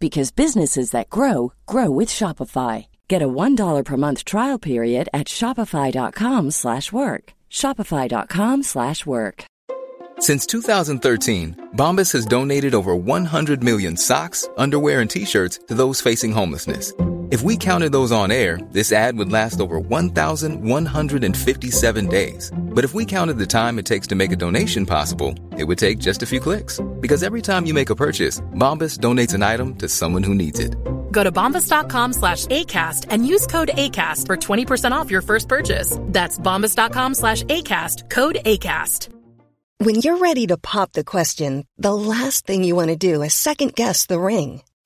because businesses that grow grow with Shopify. Get a $1 per month trial period at shopify.com/work. shopify.com/work. Since 2013, Bombas has donated over 100 million socks, underwear, and t-shirts to those facing homelessness. If we counted those on air, this ad would last over 1,157 days. But if we counted the time it takes to make a donation possible, it would take just a few clicks. Because every time you make a purchase, Bombas donates an item to someone who needs it. Go to bombas.com slash ACAST and use code ACAST for 20% off your first purchase. That's bombas.com slash ACAST, code ACAST. When you're ready to pop the question, the last thing you want to do is second guess the ring.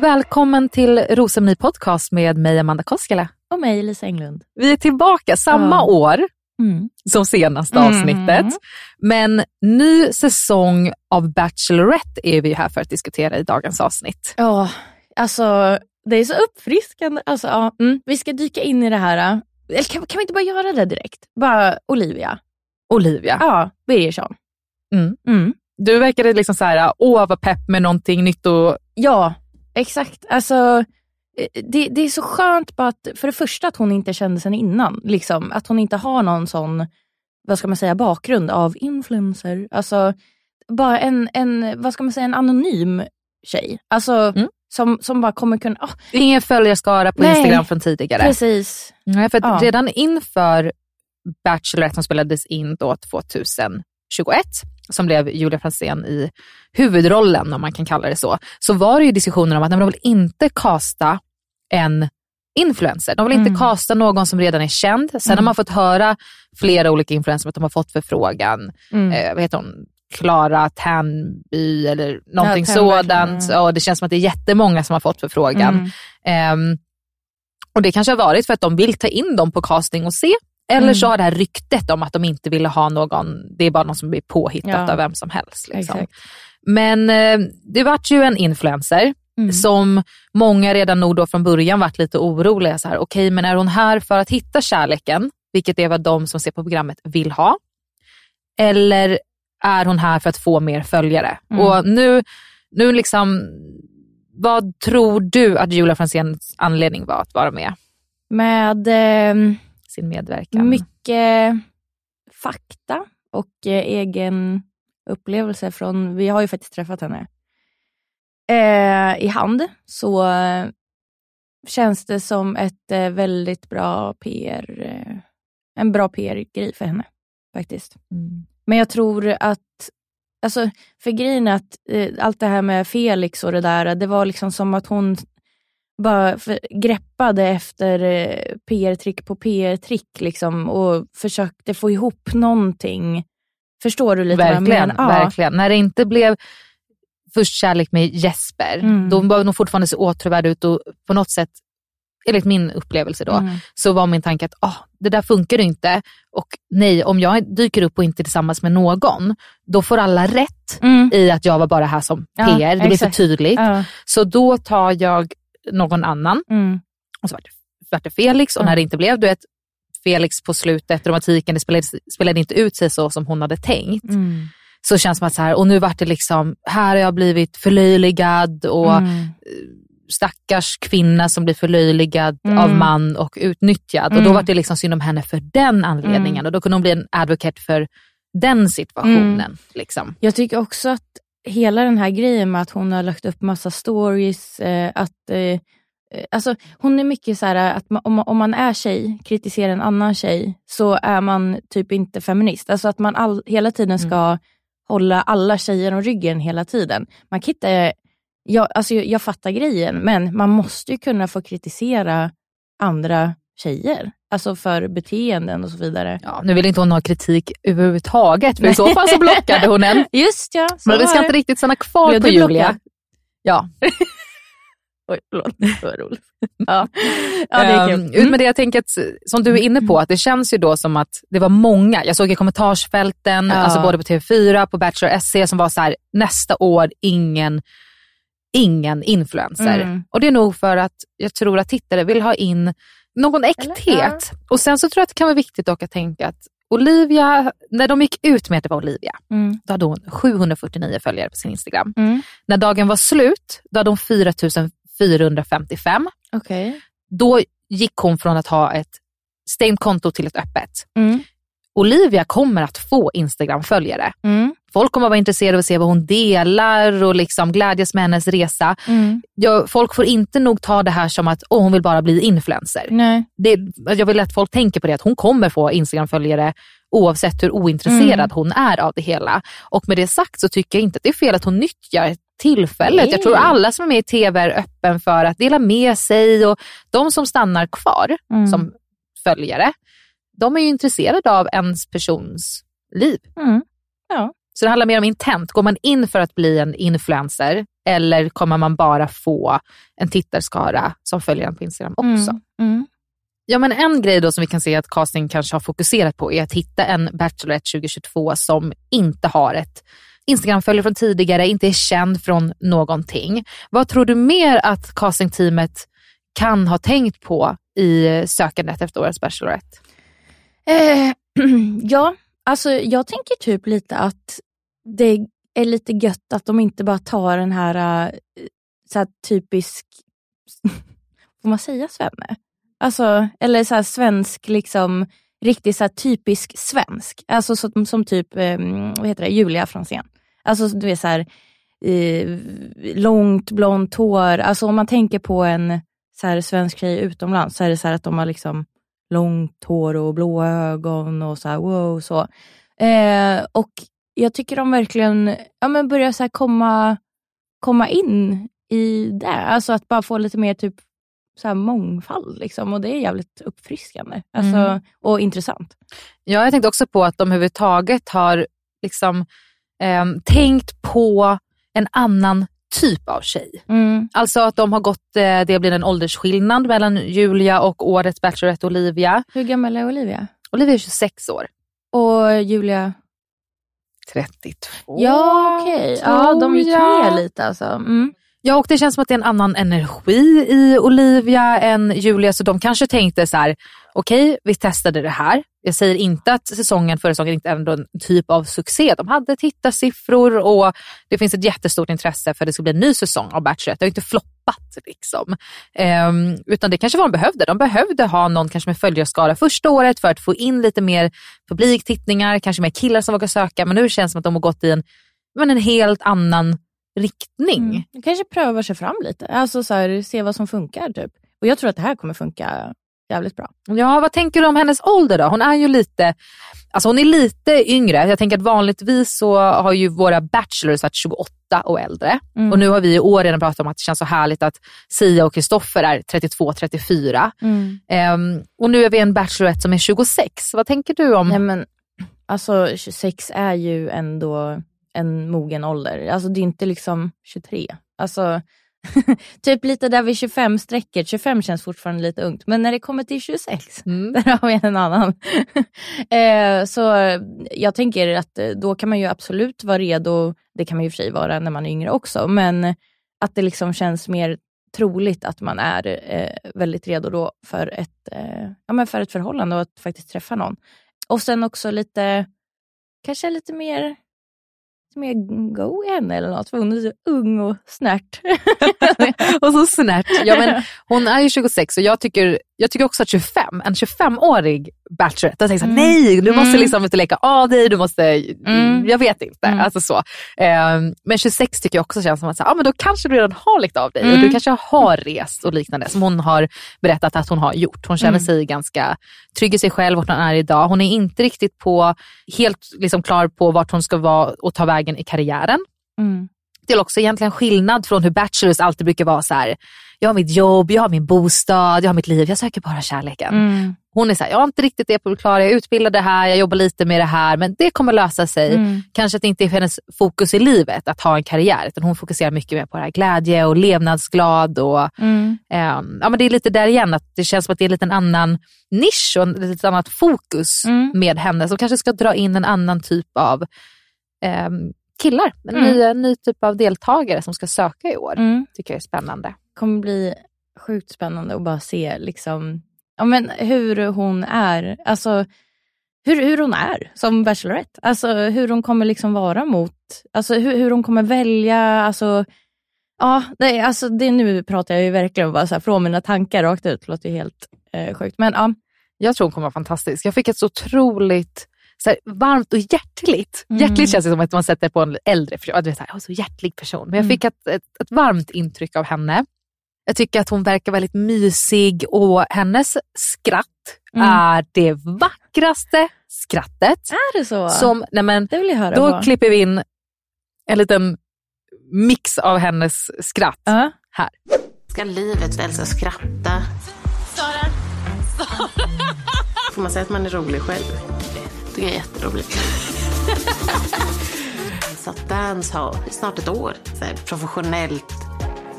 Välkommen till Rosceremoni Podcast med mig Amanda Koskela. Och mig, Lisa Englund. Vi är tillbaka samma Ja. år Mm. som senaste Mm. avsnittet. Men ny säsong av Bachelorette är vi här för att diskutera i dagens avsnitt. Ja, alltså det är så uppfriskande. Alltså, ja, mm, vi ska dyka in i det här. Eller kan, kan vi inte bara göra det direkt? Bara Olivia. Olivia, Ja, Birgersson. Mm. Mm. du verkade liksom så här, åh vad pepp med någonting nytt och Ja, exakt. Alltså, eh, det, det är så skönt bara att, för det första att hon inte kände sen innan. Liksom, att hon inte har någon sån, vad ska man säga, bakgrund av influencer. Alltså, bara en, en, vad ska man säga, en anonym tjej. Alltså, Mm. som, som bara kommer kunna, ah, ingen följarskara på Nej, Instagram från tidigare. precis. Nej, för Ja. redan inför Bachelorette som spelades in då 2021, som blev Julia Franzén i huvudrollen, om man kan kalla det så, så var det ju diskussioner om att de vill inte kasta en influencer. De vill inte Mm. kasta någon som redan är känd. Sen har man fått höra flera olika influencers att de har fått förfrågan. Mm. Eh, vad heter hon? Klara Tänby eller någonting Ja, sådant. mm. Ja, det känns som att det är jättemånga som har fått förfrågan. Mm. Ehm, och Det kanske har varit för att de vill ta in dem på casting och se. Eller Mm. så har det här ryktet om att de inte ville ha någon, det är bara någon som blir påhittat Ja. av vem som helst. Liksom. Men eh, det vart ju en influencer Mm. som många redan nog då från början varit lite oroliga. Så här, Okej, men är hon här för att hitta kärleken, vilket är vad de som ser på programmet vill ha? Eller är hon här för att få mer följare? Mm. Och nu, nu liksom, vad tror du att Julia Franzéns anledning var att vara med? Med ehm, Sin medverkan? mycket fakta och eh, egen upplevelse från, vi har ju faktiskt träffat henne, eh, i hand så eh, känns det som ett eh, väldigt bra PR, en bra PR-grej för henne faktiskt. Mm. Men jag tror att alltså, för grejen är att eh, allt det här med Felix och det där, det var liksom som att hon bara greppade efter eh, PR-trick på PR-trick liksom, och försökte få ihop någonting. Förstår du lite verkligen, vad jag menar? Ja. Verkligen. När det inte blev först kärlek med Jesper, Mm. då var hon fortfarande så åtråvärd ut och på något sätt, enligt min upplevelse då, Mm. så var min tanke att ah, det där funkar inte och nej, om jag dyker upp och inte är tillsammans med någon, då får alla rätt Mm. i att jag var bara här som Ja, PR. det blir för tydligt. Ja. Så då tar jag någon annan Mm. och så vart det, vart det Felix och Mm. när det inte blev, du vet, Felix på slutet, romantiken, det spelade, spelade inte ut sig så som hon hade tänkt. Mm. Så känns det som att så här, och nu vart det liksom, här har jag blivit förlöjligad och Mm. stackars kvinna som blir förlöjligad Mm. av man och utnyttjad. Och då Mm. var det liksom synd om henne för den anledningen Mm. och då kunde hon bli en advocate för den situationen. Mm. Liksom. Jag tycker också att hela den här grejen med att hon har lagt upp massa stories, eh, att eh, eh, Alltså, hon är mycket så här att man, om, man- om man är tjej, kritiserar en annan tjej, så är man typ inte feminist. Alltså att man all, hela tiden ska hålla alla tjejer om ryggen hela tiden. Man kan inte, jag, alltså, jag, jag fattar grejen, men man måste ju kunna få kritisera andra tjejer. Alltså för beteenden och så vidare. Ja, nu vill inte hon ha kritik överhuvudtaget, för i så fall så blockade hon en. Just ja, Men vi ska inte riktigt stanna kvar Blev på Julia. blockad? Ja, Oj, förlåt. Det var roligt. Ja, ja det är Ehm, kul. ut med det jag tänker att, som du är inne på, att det känns ju då som att det var många, jag såg i kommentarsfälten, Ja. alltså både på TV4, på Bachelor SC, som var så här, nästa år ingen, ingen influencer. Mm. Och det är nog för att jag tror att tittare vill ha in någon äkthet. Och sen så tror jag att det kan vara viktigt dock att tänka att Olivia, när de gick ut med att det var Olivia, Mm. då hade hon 749 följare på sin Instagram. Mm. När dagen var slut, då hade hon 4455 Okej. då gick hon från att ha ett stängt konto till ett öppet. Mm. Olivia kommer att få Instagram-följare. Mm. Folk kommer att vara intresserade av att se vad hon delar och liksom glädjas med hennes resa. Mm. Jag, folk får inte nog ta det här som att oh, hon vill bara bli influencer. Nej. Det, jag vill att folk tänker på det, att hon kommer få Instagram-följare oavsett hur ointresserad Mm. hon är av det hela. Och med det sagt så tycker jag inte att det är fel att hon nyttjar tillfället. Nej. Jag tror alla som är med i TV är öppen för att dela med sig och de som stannar kvar Mm. som följare, de är ju intresserade av ens persons liv. Mm. Ja. Så det handlar mer om intent. Går man in för att bli en influencer eller kommer man bara få en tittarskara som följer en på Instagram också? Mm. Mm. Ja, men en grej då som vi kan se att casting kanske har fokuserat på är att hitta en Bachelorette 2022 som inte har ett Instagram-följe från tidigare, inte är känd från någonting. Vad tror du mer att castingteamet kan ha tänkt på i sökandet efter årets Bachelorette? Eh, ja, alltså jag tänker typ lite att det är lite gött att de inte bara tar den här, äh, så här typisk, får man säga svenne? Alltså, eller så här svensk, liksom, riktigt så här typisk svensk. Alltså som, som typ, eh, vad heter det, Julia Franzén. Alltså du vet så här, eh, långt blont hår. Alltså om man tänker på en så här, svensk tjej utomlands så är det så här att de har liksom långt hår och blåa ögon och så här, wow. Så. Eh, och jag tycker de verkligen ja, men börjar så komma, komma in i det. Alltså att bara få lite mer typ så här mångfald. Liksom. Och det är jävligt uppfriskande alltså, Mm. och intressant. Ja, jag tänkte också på att de överhuvudtaget har liksom, ehm, tänkt på en annan typ av tjej. Mm. Alltså att de har gått, eh, det blir en åldersskillnad mellan Julia och årets Bachelorette Olivia. Hur gammal är Olivia? Olivia är 26 år. Och Julia? 32. Ja, okej. Ja, de gick ner lite alltså. Mm. Ja, och det känns som att det är en annan energi i Olivia än Julia, så de kanske tänkte så här, okej, vi testade det här. Jag säger inte att säsongen, förra säsongen inte är ändå en typ av succé. De hade tittarsiffror och det finns ett jättestort intresse för att det ska bli en ny säsong av Bachelorette. Det har inte floppat liksom. Um, utan det kanske var de behövde. De behövde ha någon kanske med följarskara första året för att få in lite mer publiktittningar, kanske mer killar som vågar söka. Men nu känns det som att de har gått i en, men en helt annan riktning. Mm. De kanske prövar sig fram lite. Alltså så här, se vad som funkar typ. Och jag tror att det här kommer funka jävligt bra. Ja, vad tänker du om hennes ålder då? Hon är ju lite, alltså hon är lite yngre. Jag tänker att vanligtvis så har ju våra bachelors varit 28 och äldre. Mm. Och nu har vi i år redan pratat om att det känns så härligt att Sia och Kristoffer är 32-34. Mm. Ehm, och nu är vi en bachelorette som är 26. Vad tänker du om? Nej, men, alltså 26 är ju ändå en mogen ålder. Alltså det är inte liksom 23. Alltså typ lite där vid 25-strecket. 25 känns fortfarande lite ungt. Men när det kommer till 26, Mm. där har vi en annan. eh, så jag tänker att eh, då kan man ju absolut vara redo. Det kan man ju för sig vara när man är yngre också. Men att det liksom känns mer troligt att man är eh, väldigt redo då för ett, eh, ja, men för ett förhållande och att faktiskt träffa någon. Och sen också lite, kanske lite mer, mer go i henne eller något. För hon är så ung och snärt. och så snärt. Ja, men hon är ju 26 och jag tycker, jag tycker också att 25, en 25-årig bachelorette, jag tänker såhär, Mm. nej du måste Mm. liksom inte leka av dig, du måste, Mm. jag vet inte. Mm. Alltså så. Ehm, men 26 tycker jag också känns som att ja, men då kanske du redan har lekt av dig och Mm. du kanske har rest och liknande som hon har berättat att hon har gjort. Hon känner Mm. sig ganska trygg i sig själv, vart hon är idag. Hon är inte riktigt på, helt liksom klar på vart hon ska vara och ta vägen i karriären. Det är också egentligen skillnad från hur bachelors alltid brukar vara så här. Jag har mitt jobb, jag har min bostad, jag har mitt liv, jag söker bara kärleken. Mm. Hon är så här, jag har inte riktigt det på det klara, jag är utbildad det här, jag jobbar lite med det här, men det kommer lösa sig. Mm. Kanske att det inte är hennes fokus i livet att ha en karriär, utan hon fokuserar mycket mer på det här glädje och levnadsglad. Och, Mm. ehm, ja, men det är lite där igen, att det känns som att det är lite en annan nisch och ett lite annat fokus Mm. med henne som kanske ska dra in en annan typ av ehm, killar, en Mm. ny, ny typ av deltagare som ska söka i år. Mm. tycker jag är spännande. kommer bli sjukt spännande att bara se liksom, ja, men hur hon är. Alltså, hur, hur hon är som Bachelorette. Alltså hur hon kommer liksom vara mot, alltså hur, hur hon kommer välja. Alltså, ja, det, alltså, det, nu pratar jag ju verkligen bara så här, från mina tankar rakt ut. Det låter ju helt eh, sjukt. Men ja, Jag tror hon kommer vara fantastisk. Jag fick ett så otroligt så här, varmt och hjärtligt. Mm. Hjärtligt känns det som att man sätter på en äldre person. Det är så, här, "Åh, så hjärtlig person. Men jag Mm. fick ett, ett, ett varmt intryck av henne. Jag tycker att hon verkar väldigt mysig och hennes skratt Mm. är det vackraste skrattet. är det så? Som, nej men, det vill jag höra då på. klipper vi in en liten mix av hennes skratt. Ja. Här. Ska livet väl så skratta? Sara! Får man säga att man är rolig själv? Tycker jag är jätteroligt. så att dancehall i snart ett år. Så här, professionellt.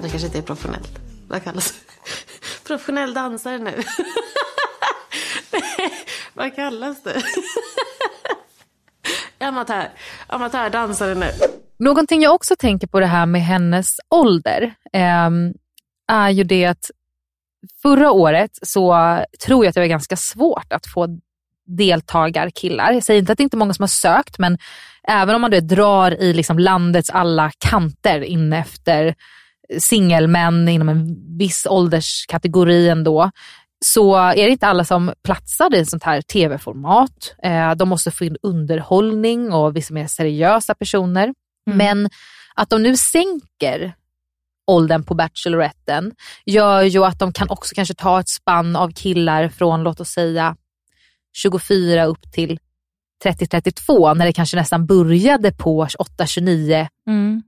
Det kanske inte är professionellt. Vad kallas det? Professionell dansare nu. Vad kallas det? Amatör. Amatördansare nu. Någonting jag också tänker på det här med hennes ålder ehm, är ju det att förra året så tror jag att det var ganska svårt att få deltagarkillar. Jag säger inte att det inte är många som har sökt, men även om man då drar i liksom landets alla kanter in efter singelmän inom en viss ålderskategori ändå, så är det inte alla som platsar i ett sånt här tv-format. Eh, de måste få in underhållning och vissa mer seriösa personer. Men att de nu sänker åldern på Bacheloretten gör ju att de kan också kanske ta ett spann av killar från låt oss säga 24 upp till 30-32 när det kanske nästan började på 28-29 Mm.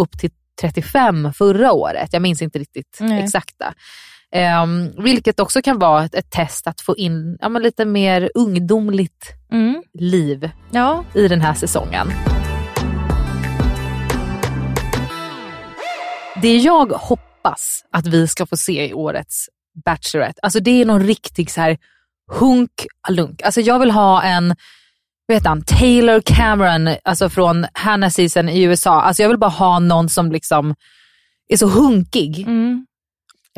upp till 35 förra året. Jag minns inte riktigt Nej. exakta. Um, vilket också kan vara ett, ett test att få in ja, lite mer ungdomligt Mm. liv Ja, i den här säsongen. Det jag hoppas att vi ska få se i årets Bachelorette, alltså det är någon riktig så här hunk alunk. Alltså jag vill ha en, vad heter han, Taylor Cameron, alltså från Hannah season i USA. Alltså jag vill bara ha någon som liksom är så hunkig Mm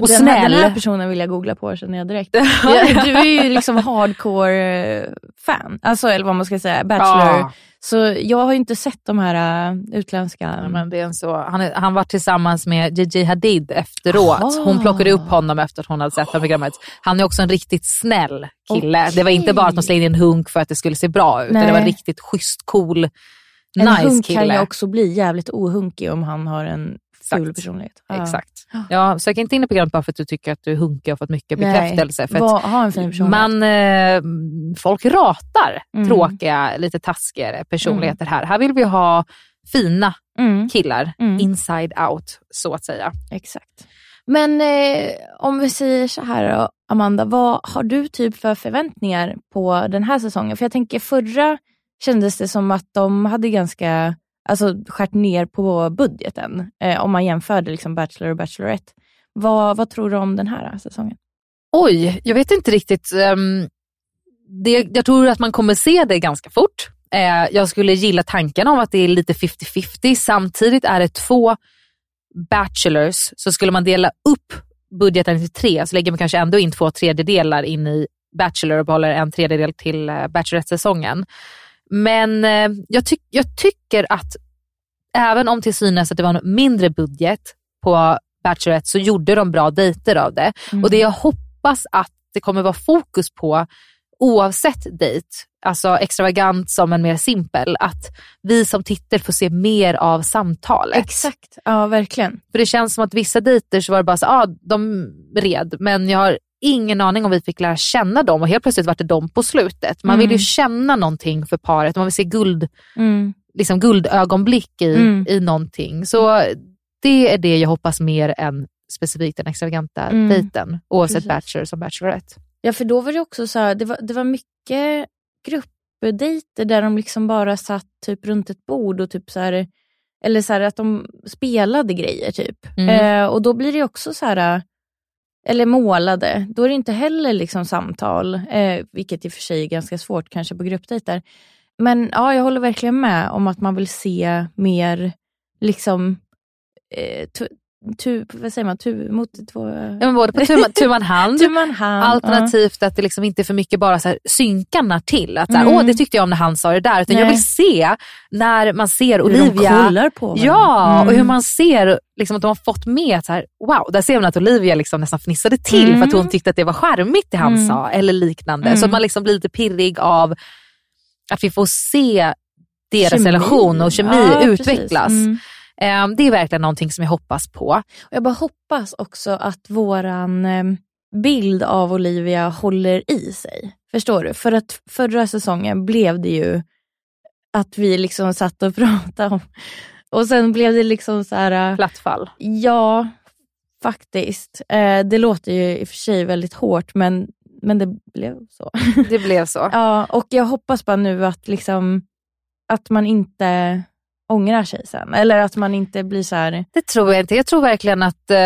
och den, snäll. Den här personen vill jag googla på känner jag direkt. Ja, du är ju liksom hardcore eh, fan, alltså, eller vad man ska säga, bachelor. Ja. Så jag har ju inte sett de här uh, utländska... Ja, men det är en så, han, är, han var tillsammans med Gigi Hadid efteråt. Aha. Hon plockade upp honom efter att hon hade sett det programmet. Han är också en riktigt snäll kille. Okej. Det var inte bara att de slängde in en hunk för att det skulle se bra ut. Det var Nej. riktigt schysst, cool En nice hunk kille. kan ju också bli jävligt ohunkig om han har en ful Exakt. personlighet. Ja. Exakt. Ja, sök inte in i programmet bara för att du tycker att du är hunkig och fått mycket Nej. bekräftelse. För Var, att ha en fin personlighet. man, eh, folk ratar Mm. tråkiga, lite taskigare personligheter här. Här vill vi ha fina Mm. killar, Mm. inside out så att säga. Exakt. Men eh, om vi säger så här då, Amanda, vad har du typ för förväntningar på den här säsongen? För jag tänker förra kändes det som att de hade ganska, alltså skärt ner på budgeten. Eh, om man jämförde liksom Bachelor och Bachelorette. Vad, vad tror du om den här eh, säsongen? Oj, jag vet inte riktigt. Um, det, jag tror att man kommer se det ganska fort. Eh, jag skulle gilla tanken om att det är lite 50-50. Samtidigt är det två bachelors, så skulle man dela upp budgeten till tre så lägger man kanske ändå in två tredjedelar in i Bachelor och behåller en tredjedel till eh, Bachelorette-säsongen. Men eh, jag, tyck- jag tycker att även om till synes att det var en mindre budget på Bachelorette så gjorde de bra dejter av det. Och det jag hoppas att det kommer vara fokus på oavsett dejt, alltså extravagant som en mer simpel, att vi som tittar får se mer av samtalet. Exakt, ja verkligen. För det känns som att vissa dejter så var det bara så, ah, de red, men jag har ingen aning om vi fick lära känna dem och helt plötsligt var det de på slutet. Man vill ju känna någonting för paret, man vill se guld, Mm. liksom guldögonblick i, Mm. i någonting. Så det är det jag hoppas mer än specifikt den extravaganta Mm. dejten, oavsett Precis. Bachelor som Bachelorette. Ja, för då var det också så här, det var, det var mycket gruppdejter där de liksom bara satt typ runt ett bord och typ så här, eller så här att de spelade grejer typ. Mm. Eh, och då blir det också så här, eller målade, då är det inte heller liksom samtal, eh, vilket i och för sig är ganska svårt kanske på gruppdejter. Men ja, jag håller verkligen med om att man vill se mer liksom eh, tu, vad säger man, tu, mot två... Ja, men både på tu man, hand, alternativt att det liksom inte är för mycket bara så här synkarna till. Att så här, Mm. Åh, det tyckte jag om när han sa det där. Utan jag Nej. vill se när man ser Hur de Olivia. kollar på varandra. Ja, Mm. och hur man ser liksom, att de har fått med så här, wow, där ser man att Olivia liksom nästan fnissade till Mm. för att hon tyckte att det var charmigt det han Mm. sa eller liknande. Mm. Så att man liksom blir lite pirrig av att vi får se deras Kemi. relation och kemi Ja, utvecklas. Ehm, det är verkligen någonting som jag hoppas på. Och Jag bara hoppas också att våran eh, bild av Olivia håller i sig. Förstår du? För att förra säsongen blev det ju att vi liksom satt och pratade om och sen blev det liksom så här... eh, Plattfall. Ja, faktiskt. Eh, det låter ju i och för sig väldigt hårt men, men det blev så. Det blev så. ja, och jag hoppas bara nu att liksom att man inte ångrar sig sen. Eller att man inte blir så här... Det tror jag inte. Jag tror verkligen att eh,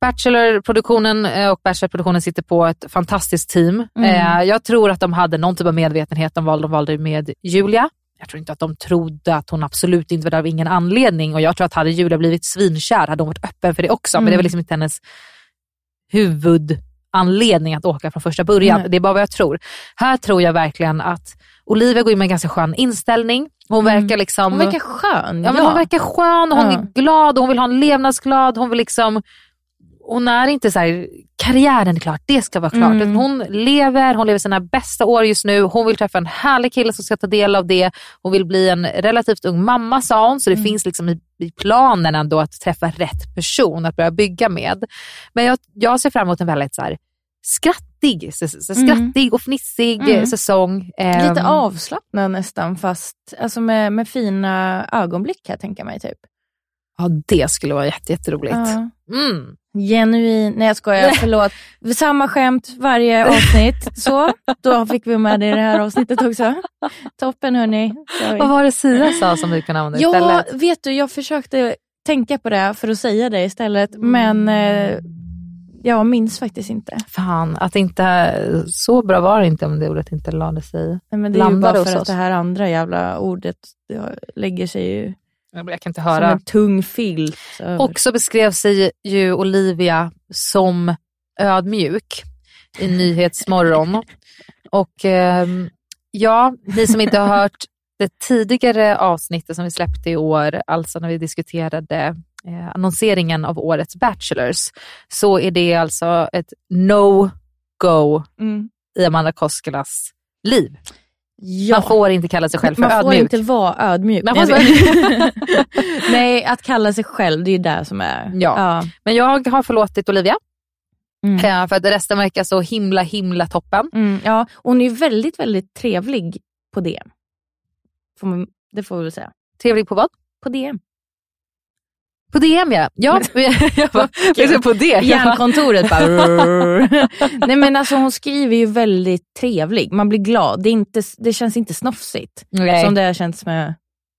Bachelor-produktionen eh, och Bachelor-produktionen sitter på ett fantastiskt team. Mm. Eh, jag tror att de hade någon typ av medvetenhet om vad de valde med Julia. Jag tror inte att de trodde att hon absolut inte var där av ingen anledning och jag tror att hade Julia blivit svinkär hade hon varit öppen för det också. Men det var Mm. liksom inte hennes huvudanledning att åka från första början. Nej. Det är bara vad jag tror. Här tror jag verkligen att Olivia går in med en ganska skön inställning. Hon Mm. verkar liksom... Hon verkar skön. Ja, men hon verkar skön, hon Ja. är glad, hon vill ha en levnadsglad, hon vill liksom hon är inte så här, karriären är klart, det ska vara klart. Mm. Hon lever, hon lever sina bästa år just nu. Hon vill träffa en härlig kille som ska ta del av det. Hon vill bli en relativt ung mamma sa hon, så det Mm. finns liksom i, i planen ändå att träffa rätt person att börja bygga med. Men jag, jag ser fram emot en väldigt så här, skrattig, så, så Mm. skrattig och fnissig Mm. eh, säsong. Lite Ehm, avslappnad nästan fast alltså med, med fina ögonblick kan jag tänka mig. Typ. Ja, det skulle vara jätte, jätteroligt. Ja. Mm. Genuin, nej jag skojar, förlåt. Samma skämt varje avsnitt. Så, då fick vi med det i det här avsnittet också. Toppen hörni. Sorry. Vad var det Sira sa som du kan använda Ja, istället? vet du, jag försökte tänka på det för att säga det istället, Mm. men eh, jag minns faktiskt inte. Fan, att inte, så bra var det inte om det ordet inte lade sig. Nej, men det är ju bara för att det här andra jävla ordet det lägger sig ju Jag kan inte som höra. en tung filt. över. Också beskrev sig ju Olivia som ödmjuk i Nyhetsmorgon. Och ehm, ja, ni som inte har hört det tidigare avsnittet som vi släppte i år, alltså när vi diskuterade eh, annonseringen av årets Bachelors, så är det alltså ett no-go Mm. i Amanda Koskelas liv. Ja. Man får inte kalla sig själv för Man får ödmjuk. inte vara ödmjuk. Nej, vet. Nej, att kalla sig själv, det är ju det som är... Ja. Men jag har förlåtit Olivia. Mm. Eh, För att resten verkar så himla himla toppen. Mm, ja. Hon är ju väldigt, väldigt trevlig på DM. Det får vi väl säga. Trevlig på vad? På DM. På DM ja. ja jag bara, på det. Hjärnkontoret bara... Nej men alltså hon skriver ju väldigt trevlig. Man blir glad. Det, inte, det känns inte snofsigt. Nej. Som det har känts med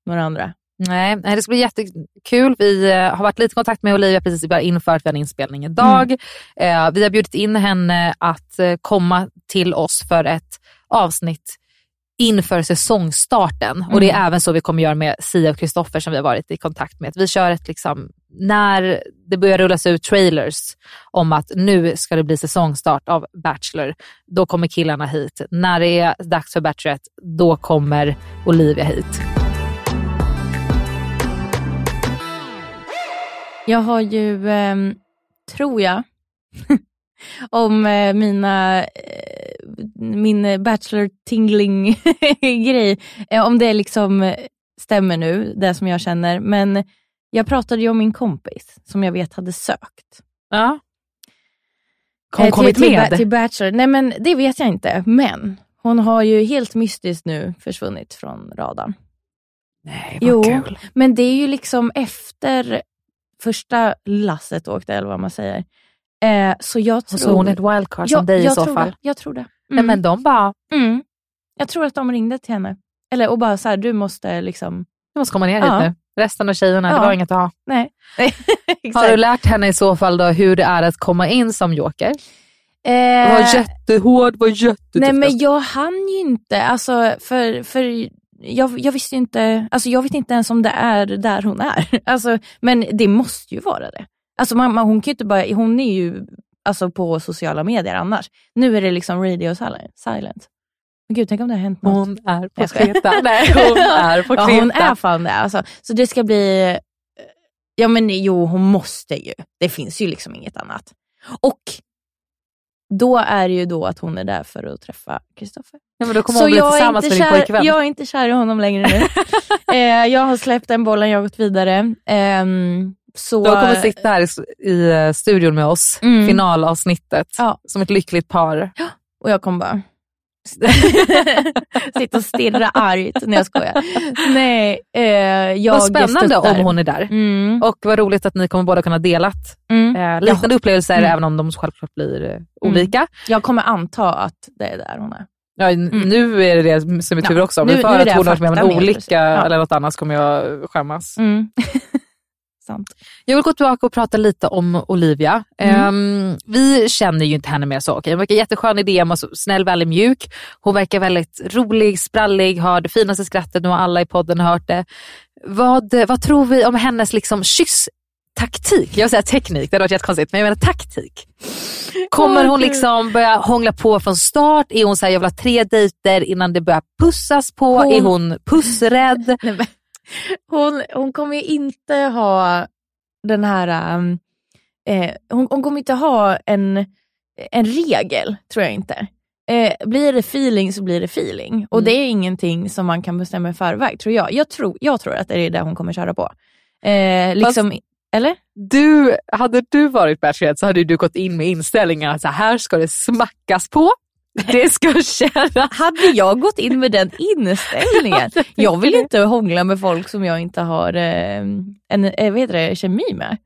några andra. Nej, det ska bli jättekul. Vi eh, har varit lite i kontakt med Olivia precis bara inför att vi har en inspelning idag. Eh, vi har bjudit in henne att eh, komma till oss för ett avsnitt inför säsongstarten. Och det är även så vi kommer göra med Sia och Kristoffer som vi har varit i kontakt med. Vi kör ett, liksom, när det börjar rullas ut trailers om att nu ska det bli säsongstart av Bachelor, då kommer killarna hit. När det är dags för Bachelorette, då kommer Olivia hit. Jag har ju, ehm, tror jag, om eh, mina, eh, min bachelor tingling grej, eh, om det liksom stämmer nu, det som jag känner. Men jag pratade ju om min kompis som jag vet hade sökt. Ja. Eh, kommit till, med? Till, till Bachelor. Nej men det vet jag inte. Men hon har ju helt mystiskt nu försvunnit från radarn. Nej, Jo, kul. men det är ju liksom efter första lasset åkte, eller vad man säger. Eh, så jag tror... Hon ett wildcard som dig i så fall? Det, jag tror det. Nej, Mm. men de bara, Mm. Jag tror att de ringde till henne. Eller och bara så här, du måste liksom... du måste komma ner Ja. hit nu. Resten av tjejerna, det Ja. var inget att ha. Nej. Har du lärt henne i så fall då hur det är att komma in som joker? Eh, Var jättehård, var jättetuff. Nej men jag hann ju inte, alltså för, för jag, jag visste inte, alltså jag vet inte ens om det är där hon är. Alltså, men det måste ju vara det. Alltså man, hon kan inte bara, hon är ju alltså på sociala medier annars. Nu är det liksom radio silent. Men gud, tänk om det har hänt något. Hon är på. Kreta. Nej, hon är på ja, Kreta. hon är fan det. Alltså. Så det ska bli, ja men jo hon måste ju. Det finns ju liksom inget annat. Och då är det ju då att hon är där för att träffa Kristoffer. Ja, men då kommer Så hon bli jag är, tillsammans inte med din kär, pojkvän. jag är inte kär i honom längre nu. eh, jag har släppt den bollen, jag har gått vidare. Ehm, så, De kommer sitta här i, i eh, studion med oss, Mm. finalavsnittet, Ja. som ett lyckligt par. Och jag kommer bara sitta och stirra argt. Nej jag skojar. Nej, eh, jag Vad spännande om hon är där. Mm, Och vad roligt att ni kommer båda kunna delat mm. eh, liknande upplevelser, Mm. även om de självklart blir eh, olika. Jag kommer anta att det är där hon är. Ja, n- Nu är det det som är tur Ja, också. Nu för att hon har varit med om en olycka. Ja. eller något annat så kommer jag skämmas. Sant. Jag vill gå tillbaka och prata lite om Olivia. Mm. Ehm, vi känner ju inte henne mer så. okej. Hon verkar jätteskön i DM, och så snäll, väldigt mjuk. Hon verkar väldigt rolig, sprallig, har det finaste skrattet. Nu har alla i podden hört det. Vad, vad tror vi om hennes liksom kysstaktik? Jag vill säga teknik, det hade varit jättekonstigt, men jag menar taktik. Kommer hon liksom börja hångla på från start? Är hon så här, jag vill ha tre dejter innan det börjar pussas på? Hon- Är hon pussrädd? Nej, hon, hon kommer ju inte ha den här... um, eh, hon, hon kommer inte ha en, en regel, tror jag inte. Eh, blir det feeling så blir det feeling. Och Mm. det är ingenting som man kan bestämma i förväg, tror jag. Jag tror, jag tror att det är det hon kommer köra på. Eh, liksom, eller? Du, hade du varit Bachelorette så hade du gått in med inställningen att så här ska det smackas på. Det ska kännas. Hade jag gått in med den inställningen? Jag vill inte hångla med folk som jag inte har eh, en eh, vad heter det, kemi med.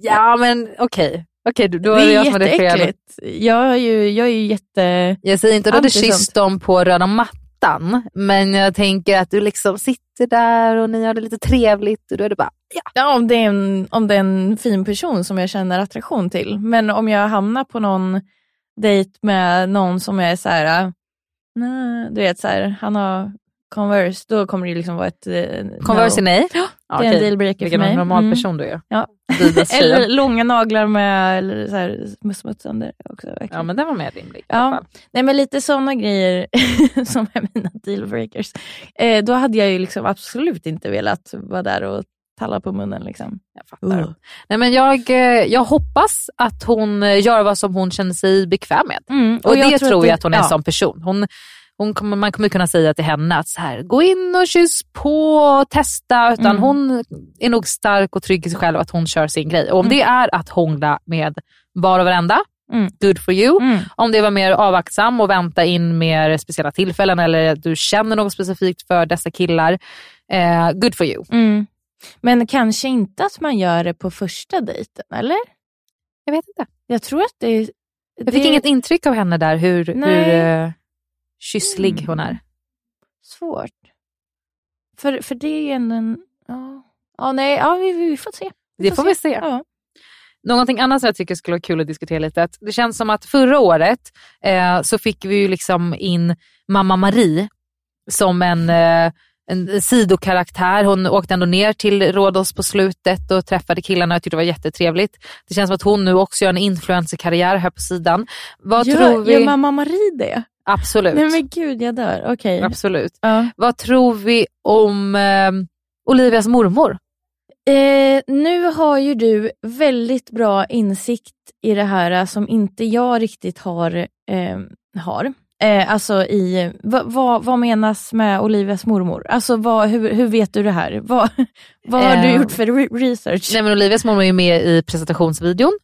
Ja men okej, okej då Det är det är jag som hade fel. Jag är ju, jag är ju jätte... Jag säger inte att du hade kysst dem på röda mattan, men jag tänker att du liksom sitter där och ni har det lite trevligt och då är det bara, ja. Ja, om, det är en, om det är en fin person som jag känner attraktion till. Men om jag hamnar på någon dejt med någon som är så här, äh, nej, du vet så här, han har Converse, då kommer det liksom vara ett eh, Converse är no. nej. Ja, det är en dealbreaker för Vilken mig. normal Mm. person du är. Ja. Eller långa naglar med eller så här, smutsande också. Verkligen. Ja men den var mer rimlig i Ja. alla fall. Nej men lite sådana grejer som är mina dealbreakers. Eh, då hade jag ju liksom absolut inte velat vara där och talla på munnen. Liksom. Jag fattar. Uh. Nej, men jag, eh, jag hoppas att hon eh, gör vad som hon känner sig bekväm med. Mm, Och, det jag tror jag det- att hon är ja. som person. Hon, hon kommer, man kommer kunna säga till henne att så här, gå in och kyss på och testa. Utan Mm. hon är nog stark och trygg i sig själv att hon kör sin grej. Och om det är att hångla med var och varenda, Mm. good for you. Mm. Om det var mer avvaktsam och vänta in mer speciella tillfällen eller du känner något specifikt för dessa killar, eh, good for you. Mm. Men kanske inte att man gör det på första dejten, eller? Jag vet inte. Jag tror att det... Jag det fick inget intryck av henne där hur, hur eh, kysslig Mm. hon är. Svårt. För, för det är ju ändå en... Ja, ja nej, ja, vi, vi får se. Det får vi se. Ja. Någonting annat som jag tycker skulle vara kul att diskutera lite. Att det känns som att förra året eh, så fick vi ju liksom in mamma Marie som en, eh, en sidokaraktär. Hon åkte ändå ner till Rhodos på slutet och träffade killarna. Jag tyckte det var jättetrevligt. Det känns som att hon nu också gör en influencerkarriär här på sidan. Vad Gör, tror vi? gör mamma Marie det? Absolut. Nej men gud, jag dör. Okej. Absolut. Ja. Vad tror vi om eh, Olivias mormor? Eh, nu har ju du väldigt bra insikt i det här som inte jag riktigt har. Eh, har. Eh, alltså i, vad, vad, vad menas med Olivias mormor? Alltså vad, hur, hur vet du det här? Vad, vad har du Eh, gjort för re- research? Nej, men Olivias mormor är med i presentationsvideon.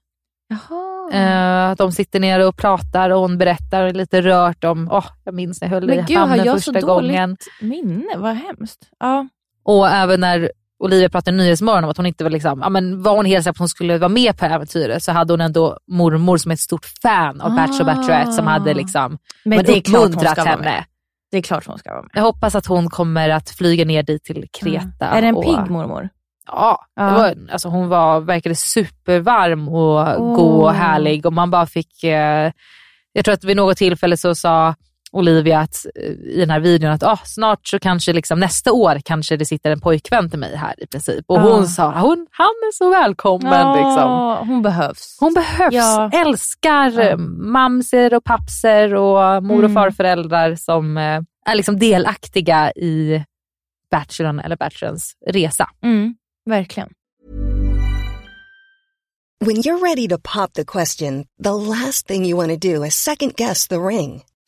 Jaha. Eh, de sitter ner och pratar och hon berättar lite rört om, åh, jag minns när jag höll men i gud, har handen jag så första dåligt gången. minne? Vad hemskt. Ja. Och även när Olivia pratade i Nyhetsmorgon om att hon inte var liksom, ja, men var hon helt säker på att hon skulle vara med på äventyret så hade hon ändå mormor som är ett stort fan av Bachelor och Bachelorette som hade liksom, Ah. Men men det uppmuntrat henne. Det är klart hon ska vara med. Jag hoppas att hon kommer att flyga ner dit till Kreta. Är det en och, pigg mormor? Ja, Ja. Det var, alltså hon var, verkade supervarm och Åh. god och härlig och man bara fick, eh, jag tror att vid något tillfälle så sa Olivia att, eh, i den här videon att ah, snart så kanske liksom, nästa år kanske det sitter en pojkvän till mig här i princip. Och Ja. hon sa hon, han är så välkommen. Liksom. Ja, hon behövs. Hon behövs, Ja. älskar Ja. eh, mamser och pappser och mor och Mm. farföräldrar som eh, är liksom delaktiga i Bachelorn eller Bachelorns resa. Mm, verkligen. When you're ready to pop the question, the last thing you want to do is second guess the ring.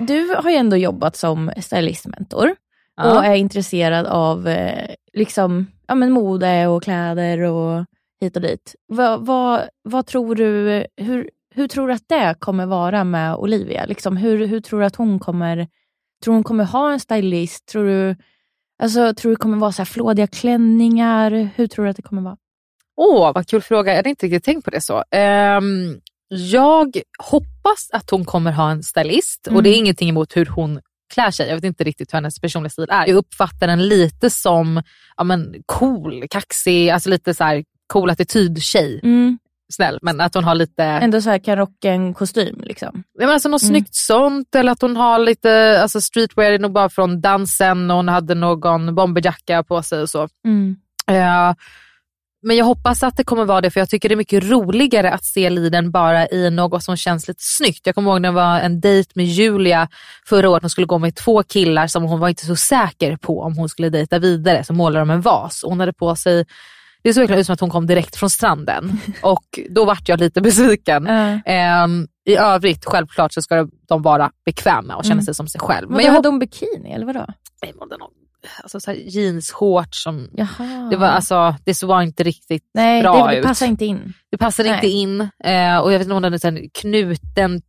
Du har ju ändå jobbat som stylistmentor Ja. och är intresserad av eh, liksom, ja, men mode och kläder och hit och dit. Vad, vad, vad tror du, hur, hur tror du att det kommer vara med Olivia? Liksom, hur, hur tror du att hon kommer, tror hon kommer ha en stylist? Tror du, alltså, tror du det kommer vara så här flådiga klänningar? Hur tror du att det kommer vara? Åh, vad kul fråga. Jag hade inte riktigt tänkt på det så. Ehm, jag hoppas att hon kommer ha en stylist och Mm. det är ingenting emot hur hon klär sig. Jag vet inte riktigt hur hennes personliga stil är. Jag uppfattar den lite som ja, men, cool, kaxig, alltså lite så här cool attityd-tjej. Mm. Snäll, men att hon har lite... Ändå så här kan rocka en kostym. Liksom. Ja, men alltså något Mm. snyggt sånt eller att hon har lite alltså streetwear, nog bara från dansen och hon hade någon bomberjacka på sig och så. Mm. Eh, men jag hoppas att det kommer vara det för jag tycker det är mycket roligare att se Liden bara i något som känns lite snyggt. Jag kommer ihåg när det var en dejt med Julia förra året. Hon skulle gå med två killar som hon var inte så säker på om hon skulle dejta vidare. Så målade de en vas och hon hade på sig det såg verkligen ut som att hon kom direkt från stranden och då vart jag lite besviken. Ehm, I övrigt, självklart så ska de vara bekväma och känna Mm. sig som sig själv. Men Men jag hade hon bikini eller vadå? Nej, men den har- alltså, så här jeans, shorts som... Jaha. Det var, alltså, det så var inte riktigt Nej, bra det, det ut. passar inte in. Det passade Nej. inte in eh, och jag vet inte om hon hade knuten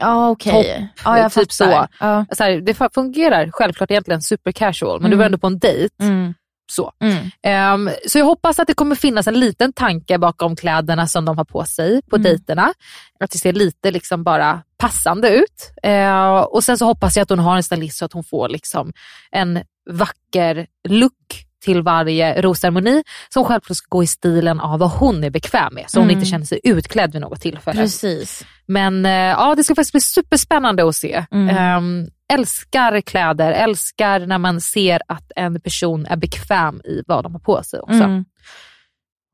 Ja, okej. topp. Jag typ så. Ja. Så här, det fungerar självklart egentligen super casual men du Mm. var ändå på en dejt. Mm. Så. Mm. Ehm, så jag hoppas att det kommer finnas en liten tanke bakom kläderna som de har på sig på Mm. dejterna. Att det ser lite liksom bara passande ut. Eh, och sen så hoppas jag att hon har en stylist så att hon får liksom en vacker look till varje rosceremoni som självklart ska gå i stilen av vad hon är bekväm med. Så hon Mm. inte känner sig utklädd vid något tillfälle. Precis. Men eh, ja, det ska faktiskt bli superspännande att se. Mm. Ehm, älskar kläder, älskar när man ser att en person är bekväm i vad de har på sig också. Mm.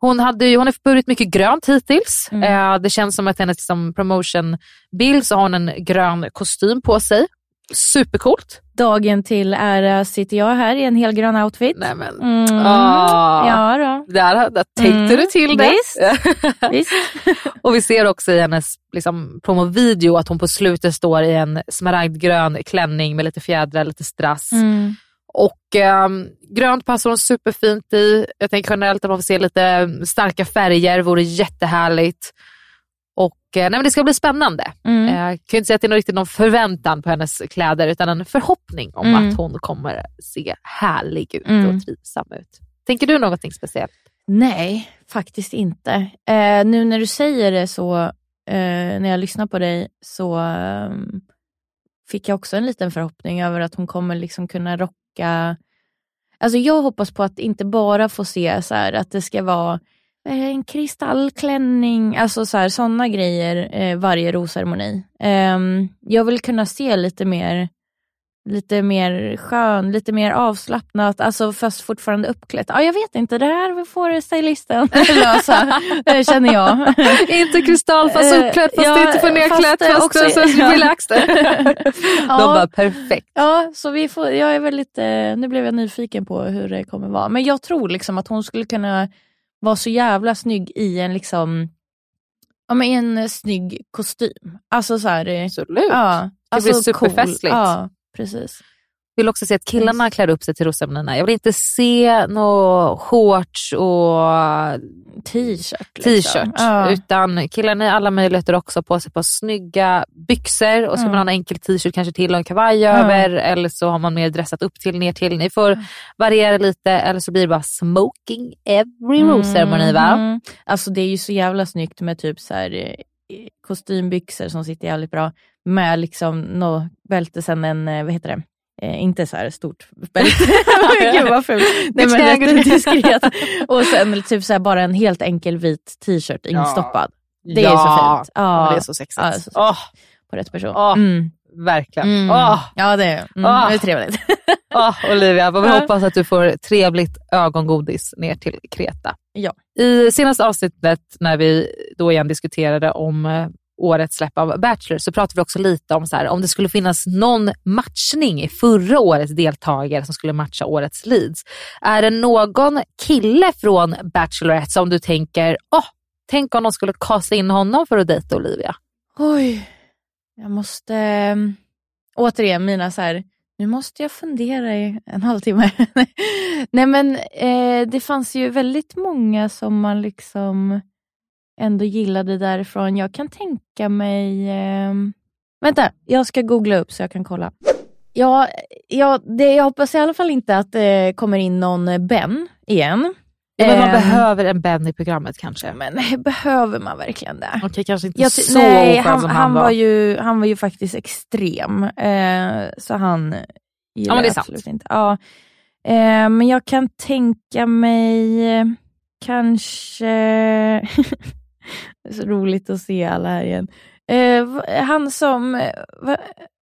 Hon, hade, hon har burit mycket grönt hittills. Mm. Eh, det känns som att hennes liksom, promotion-bild så har hon en grön kostym på sig. Supercoolt. Dagen till ära sitter jag här i en helgrön outfit. Nej, men, Mm. Ah. Ja då. Där, där tänkte Mm. du till det. Visst. Visst. och vi ser också i hennes liksom, promovideo att hon på slutet står i en smaragdgrön klänning med lite fjädrar, lite strass. Mm. Och ehm, grönt passar hon superfint i. Jag tänker generellt att man får se lite starka färger, vore jättehärligt. Och eh, nej, men det ska bli spännande. Mm. Eh, Jag kan inte säga att det är någon- riktigt någon förväntan på hennes kläder utan en förhoppning om Mm. att hon kommer se härlig ut Mm. och trivsam ut. Tänker du någonting speciellt? Nej, faktiskt inte. Eh, nu när du säger det så, eh, när jag lyssnar på dig, så ehm, fick jag också en liten förhoppning över att hon kommer liksom kunna rocka... Alltså jag hoppas på att inte bara få se så här, att det ska vara eh, en kristallklänning, alltså så här, sådana grejer eh, varje rosceremoni. Ehm, jag vill kunna se lite mer lite mer skön, lite mer avslappnat, alltså fast fortfarande uppklätt. Ja, jag vet inte, det här får stylisten lösa, eh, känner jag. inte kristall fast Eh, uppklätt fast ja, inte för nedklätt fast, eh, fast, också- också, så ja. relaxed. De Ja. bara perfekt. Ja, så vi får, jag är väldigt, eh, nu blev jag nyfiken på hur det kommer vara. Men jag tror liksom att hon skulle kunna vara så jävla snygg i en liksom Ja, men i en eh, snygg kostym. Alltså så här, eh, Absolut. Ja, Det blir alltså cool. superfestligt. Ja, precis. Vill också se att killarna klär upp sig till rosceremonierna. Jag vill inte se några shorts och T-shirt. t-shirt. Liksom. Ja. Utan killarna har alla möjligheter också på sig på snygga byxor och så Mm. man ha en enkel t-shirt kanske till och en kavaj över eller så har man mer dressat upp till ner till. Ni får variera lite eller så blir det bara smoking every rosceremoni va? Mm. Alltså det är ju så jävla snyggt med typ så här, eh, kostymbyxor som sitter jävligt bra med liksom no, bälte sen en, eh, vad heter det? Eh, inte så här stort bälte. Gud vad fult. Nej, men rätt diskret. Och sen typ så här, bara en helt enkel vit t-shirt instoppad. Det är så Ja, fint. Ja, men det är så sexigt. Ja, så Åh, På rätt person. Åh, Mm. Verkligen. Mm. Åh, Ja det är, mm, Ah. det är trevligt. åh, Olivia, vad vi Ja. hoppas att du får trevligt ögongodis ner till Kreta. Ja. I senaste avsnittet när vi då igen diskuterade om eh, årets släpp av Bachelor så pratade vi också lite om så här, om det skulle finnas någon matchning i förra årets deltagare som skulle matcha årets leads. Är det någon kille från Bachelorette som du tänker, åh, tänk om de skulle kasta in honom för att dejta Olivia? Oj, jag måste... Mm, återigen mina så här, nu måste jag fundera i en halvtimme. Nej men eh, det fanns ju väldigt många som man liksom ändå gillade därifrån. Jag kan tänka mig... Eh, vänta, jag ska googla upp så jag kan kolla. Ja, ja det, jag hoppas i alla fall inte att det kommer in någon Ben igen. Ja, men man Eh, behöver en Ben i programmet kanske. Men behöver man verkligen det? Okej, kanske inte Jag så nej, han, som han, han var. var. ju, han var ju faktiskt extrem. Eh, så han gillar men det jag sant. absolut inte. Ja. Eh, men jag kan tänka mig eh, kanske... så roligt att se alla här igen. Eh, han som, eh, va,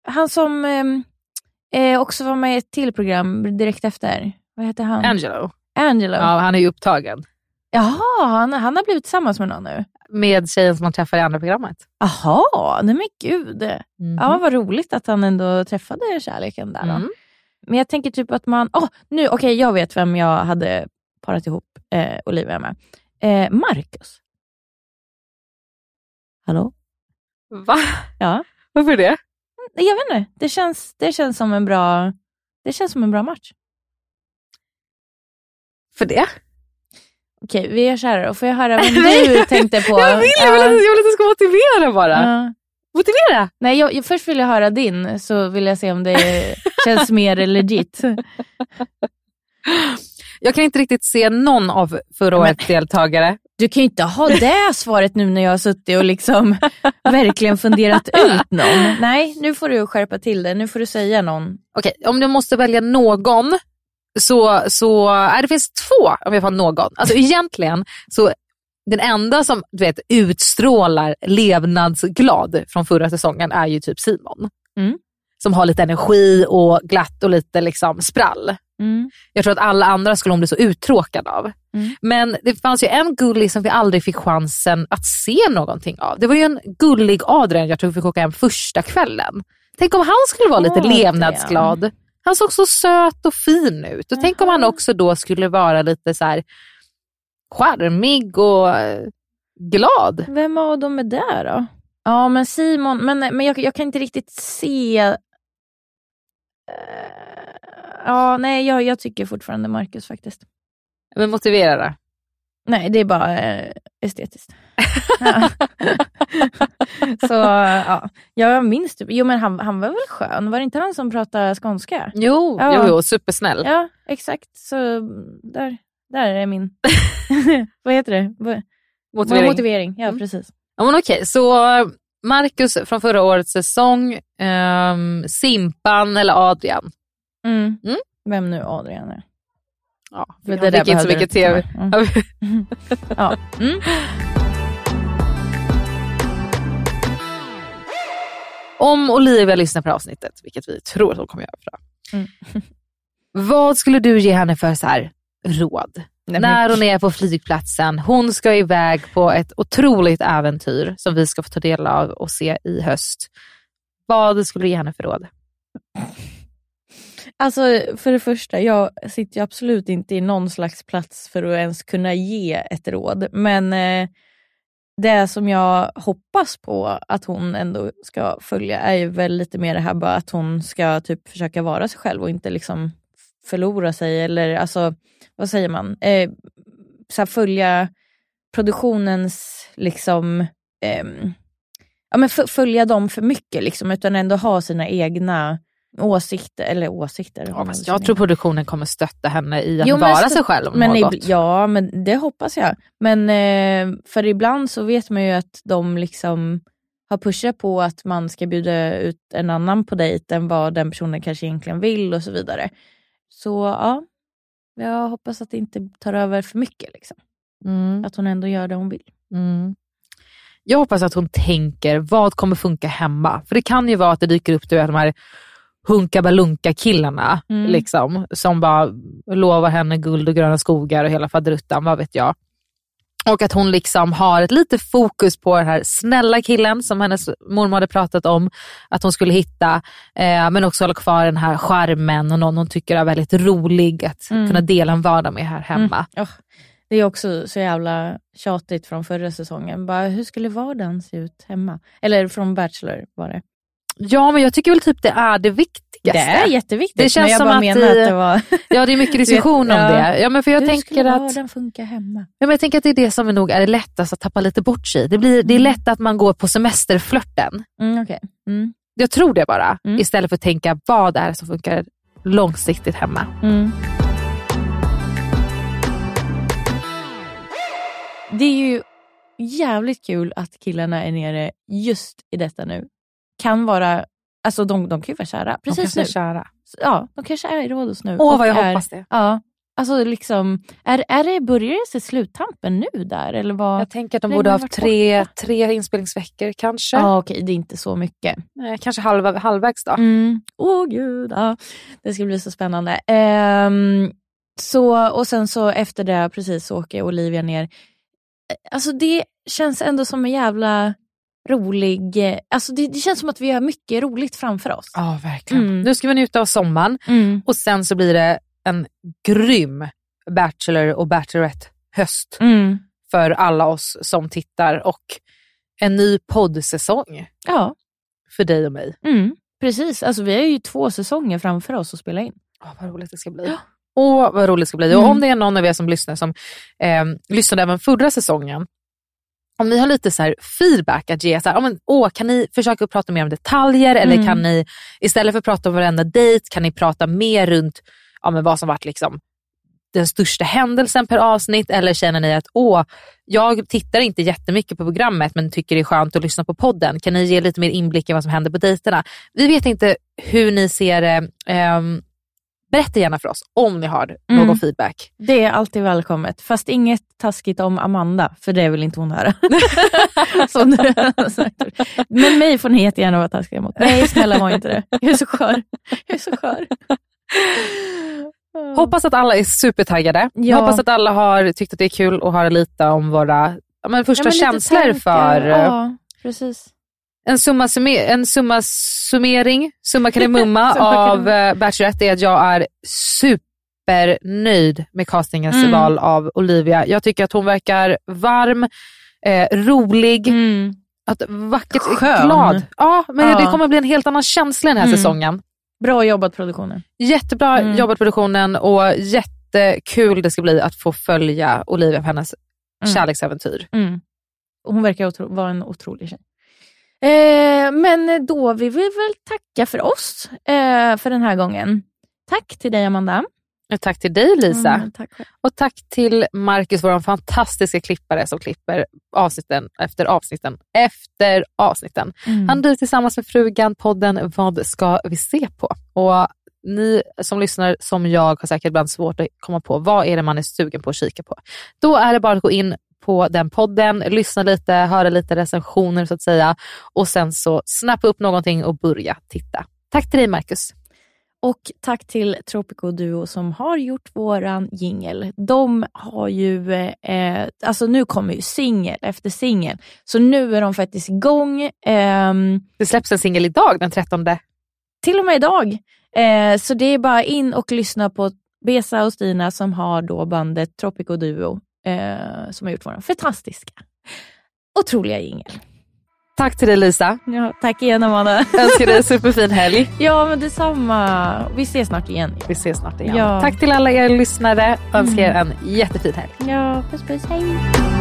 han som eh, eh, också var med i ett till program direkt efter. Vad heter han? Angelo. Angelo. Ja, han är ju upptagen. Jaha, han, han har blivit tillsammans med någon nu? Med tjejen som man träffar i andra programmet. Jaha, nej men gud. Ja, vad roligt att han ändå träffade kärleken där. Mm. Men jag tänker typ att man... Oh, nu, Okej, jag vet vem jag hade parat ihop eh, Olivia med. Eh, Marcus. Hallå? Va? Ja. Varför det? Jag vet inte. Det känns, det känns som en bra det känns som en bra match. För det? Okej, vi är kära då. Får jag höra Nej. du tänkte på? Jag vill, jag vill, jag vill att du ska motivera bara. Ja. Motivera! Nej, jag, jag, först vill jag höra din, så vill jag se om det känns mer legit. Jag kan inte riktigt se någon av förra årets deltagare. Du kan ju inte ha det svaret nu när jag har suttit och liksom verkligen funderat ut någon. Nej, nu får du skärpa till det. Nu får du säga någon. Okej, om du måste välja någon så, så äh, det finns två om jag får någon. Alltså egentligen så den enda som du vet, utstrålar levnadsglad från förra säsongen är ju typ Simon. Mm. Som har lite energi och glatt och lite liksom sprall. Mm. Jag tror att alla andra skulle hon bli så uttråkad av. Mm. Men det fanns ju en gullig som vi aldrig fick chansen att se någonting av. Det var ju en gullig Adrian jag tror vi fick åka hem första kvällen. Tänk om han skulle vara lite Adrian. levnadsglad. Han såg så söt och fin ut. Och tänk om han också då skulle vara lite så här charmig och eh, glad. Vem av dem är det då? Ja, men Simon, men, men jag, jag kan inte riktigt se... Eh, Ja, nej, jag, jag tycker fortfarande Marcus faktiskt. Men motivera det. Nej, det är bara eh, estetiskt. Ja. Så ja, jag minns typ, jo men han, han var väl skön? Var det inte han som pratade skånska? Jo, Ja. jo, jo supersnäll. Ja, exakt. Så där, där är min... Vad heter det? Motivering. Motivering, ja precis. Ja, men okej, så Marcus från förra årets säsong, ehm, Simpan eller Adrian? Mm. Mm. Vem nu Adrian är. Ja, För det där inte så mycket tv. Mm. Ja. Mm. Om Olivia lyssnar på avsnittet, vilket vi tror att hon kommer göra. Mm. Vad skulle du ge henne för så här råd? Nej, När hon är på flygplatsen, hon ska iväg på ett otroligt äventyr som vi ska få ta del av och se i höst. Vad skulle du ge henne för råd? Alltså för det första, jag sitter absolut inte i någon slags plats för att ens kunna ge ett råd. Men eh, det som jag hoppas på att hon ändå ska följa är ju väl lite mer det här bara att hon ska typ försöka vara sig själv och inte liksom förlora sig eller alltså, vad säger man? Eh, så följa produktionens liksom ehm, ja, men följa dem för mycket liksom, utan ändå ha sina egna åsikter, eller åsikter. man väl Jag tror produktionen kommer stötta henne i att Jo, vara så- sig själv men något. Ja, men det hoppas jag. Men eh, för ibland så vet man ju att de liksom har pushat på att man ska bjuda ut en annan på dejt än vad den personen kanske egentligen vill och så vidare. Så ja, jag hoppas att det inte tar över för mycket. Liksom. Mm. Att hon ändå gör det hon vill. Mm. Jag hoppas att hon tänker, vad kommer funka hemma? För det kan ju vara att det dyker upp du vet, de här hunka killarna Mm. liksom, som bara lovar henne guld och gröna skogar och hela faderuttan, vad vet jag. Och att hon liksom har ett lite fokus på den här snälla killen som hennes mormor hade pratat om att hon skulle hitta. Eh, men också hålla kvar den här charmen och någon hon tycker är väldigt rolig att Mm. kunna dela en vardag med här hemma. Mm. Oh, det är också så jävla tjatigt från förra säsongen. Bara, hur skulle vardagen se ut hemma? Eller från Bachelor var det. Ja, men jag tycker väl typ det är det viktigaste. Det är jätteviktigt. Det känns men jag som bara att menar i- att det var... Ja, det är mycket diskussion vet, om ja. det. Ja, men för jag Hur tänker att den funka hemma? Ja, men jag tänker att det är det som är nog är det lättaste att tappa lite bort sig. Det, blir, det är lätt att man går på semesterflörten. Mm, okej. mm. Jag tror det bara. Mm. Istället för att tänka vad är det som funkar långsiktigt hemma. Mm. Det är ju jävligt kul att killarna är nere just i detta nu. Kan vara, alltså de, de kan ju vara kära precis nu. kära. Ja, de kanske är i Rhodos nu. Åh, vad jag är, hoppas det. Ja, alltså liksom, är, är det, börjar det se sluttampen nu där? Eller vad? Jag tänker att de borde ha haft tre, tre inspelningsveckor kanske. Ja, okej, det är inte så mycket. Nej, kanske halva, halvvägs då. Mm. Åh gud, ja. det ska bli så spännande. Ehm, så, och sen så efter det precis så åker Olivia ner. Alltså det känns ändå som en jävla rolig... eh, Alltså det, det känns som att vi har mycket roligt framför oss. Ja, verkligen. Mm. Nu ska vi njuta av sommaren Mm. och sen så blir det en grym Bachelor och Bachelorette-höst Mm. för alla oss som tittar och en ny poddsäsong Ja, för dig och mig. mm. precis. Alltså vi har ju två säsonger framför oss att spela in. Åh, vad roligt det ska bli. Åh, vad roligt det ska bli. Och Mm. om det är någon av er som lyssnar som eh, lyssnade även förra säsongen, om ni har lite så här feedback att ge, så här, men, åh, kan ni försöka prata mer om detaljer eller Mm. kan ni istället för att prata om varenda dejt, kan ni prata mer runt ja, men vad som varit liksom, den största händelsen per avsnitt eller känner ni att åh, jag tittar inte jättemycket på programmet men tycker det är skönt att lyssna på podden. Kan ni ge lite mer inblick i vad som händer på dejterna? Vi vet inte hur ni ser det. Berätta gärna för oss om ni har någon Mm. feedback. Det är alltid välkommet. Fast inget taskigt om Amanda, för det vill inte hon höra. Men mig får ni jättegärna vara taskiga mot. Nej, snälla var inte det. Jag är så skör. Jag är så skör. Hoppas att alla är supertaggade. Ja. Hoppas att alla har tyckt att det är kul att höra lite om våra men första Ja, men känslor tankar. för eh, Ja, precis. En summa, summer, en summa summering, summa kardemumma av uh, Bachelorette är att jag är supernöjd med castingens Mm. val av Olivia. Jag tycker att hon verkar varm, eh, rolig, att vackert, Mm. Skön. glad. Ja, men Ja. det kommer bli en helt annan känsla den här Mm. säsongen. Bra jobbat produktionen. Jättebra Mm. jobbat produktionen och jättekul det ska bli att få följa Olivia på hennes Mm. kärleksäventyr. Mm. Hon verkar vara en otrolig tjej. Eh, men då vill vi väl tacka för oss eh, för den här gången. Tack till dig Amanda. Och Tack till dig Lisa. Mm, tack. Och tack till Marcus, vår fantastiska klippare som klipper avsnitten efter avsnitten efter avsnitten. Mm. Han driver tillsammans med frugan podden Vad ska vi se på? Och ni som lyssnar som jag har säkert ibland svårt att komma på vad är det man är sugen på att kika på. Då är det bara att gå in på den podden, lyssna lite, höra lite recensioner så att säga och sen så snappa upp någonting och börja titta. Tack till dig Marcus. Och tack till Tropico Duo som har gjort våran jingel. De har ju, eh, alltså nu kommer ju singel efter singel. Så nu är de faktiskt igång. ehm, Det släpps en singel idag den 13. till och med idag. Eh, så det är bara in och lyssna på Besa och Stina som har då bandet Tropico Duo eh, som har gjort våran fantastiska, otroliga jingel. Tack till dig Lisa. Ja, tack igen Amanda. Önskar dig en superfin helg. ja, men detsamma. Vi ses snart igen. Vi ses snart igen. Ja. Tack till alla er lyssnare. Önskar er en jättefin helg. Ja, puss puss. Hej.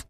Plus.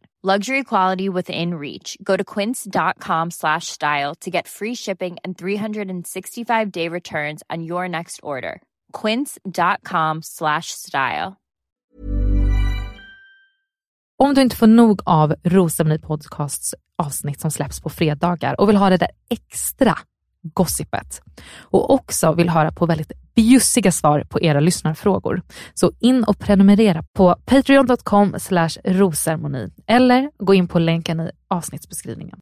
Luxury quality within reach. Go to quince.com slash style to get free shipping and 365 day returns on your next order. Quince.com slash style. Om du inte får nog av Rosceremoni Podcasts avsnitt som släpps på fredagar och vill ha det där extra gossipet och också vill höra på väldigt bjussiga svar på era lyssnarfrågor. Så in och prenumerera på patreon.com rosermoni eller gå in på länken i avsnittsbeskrivningen.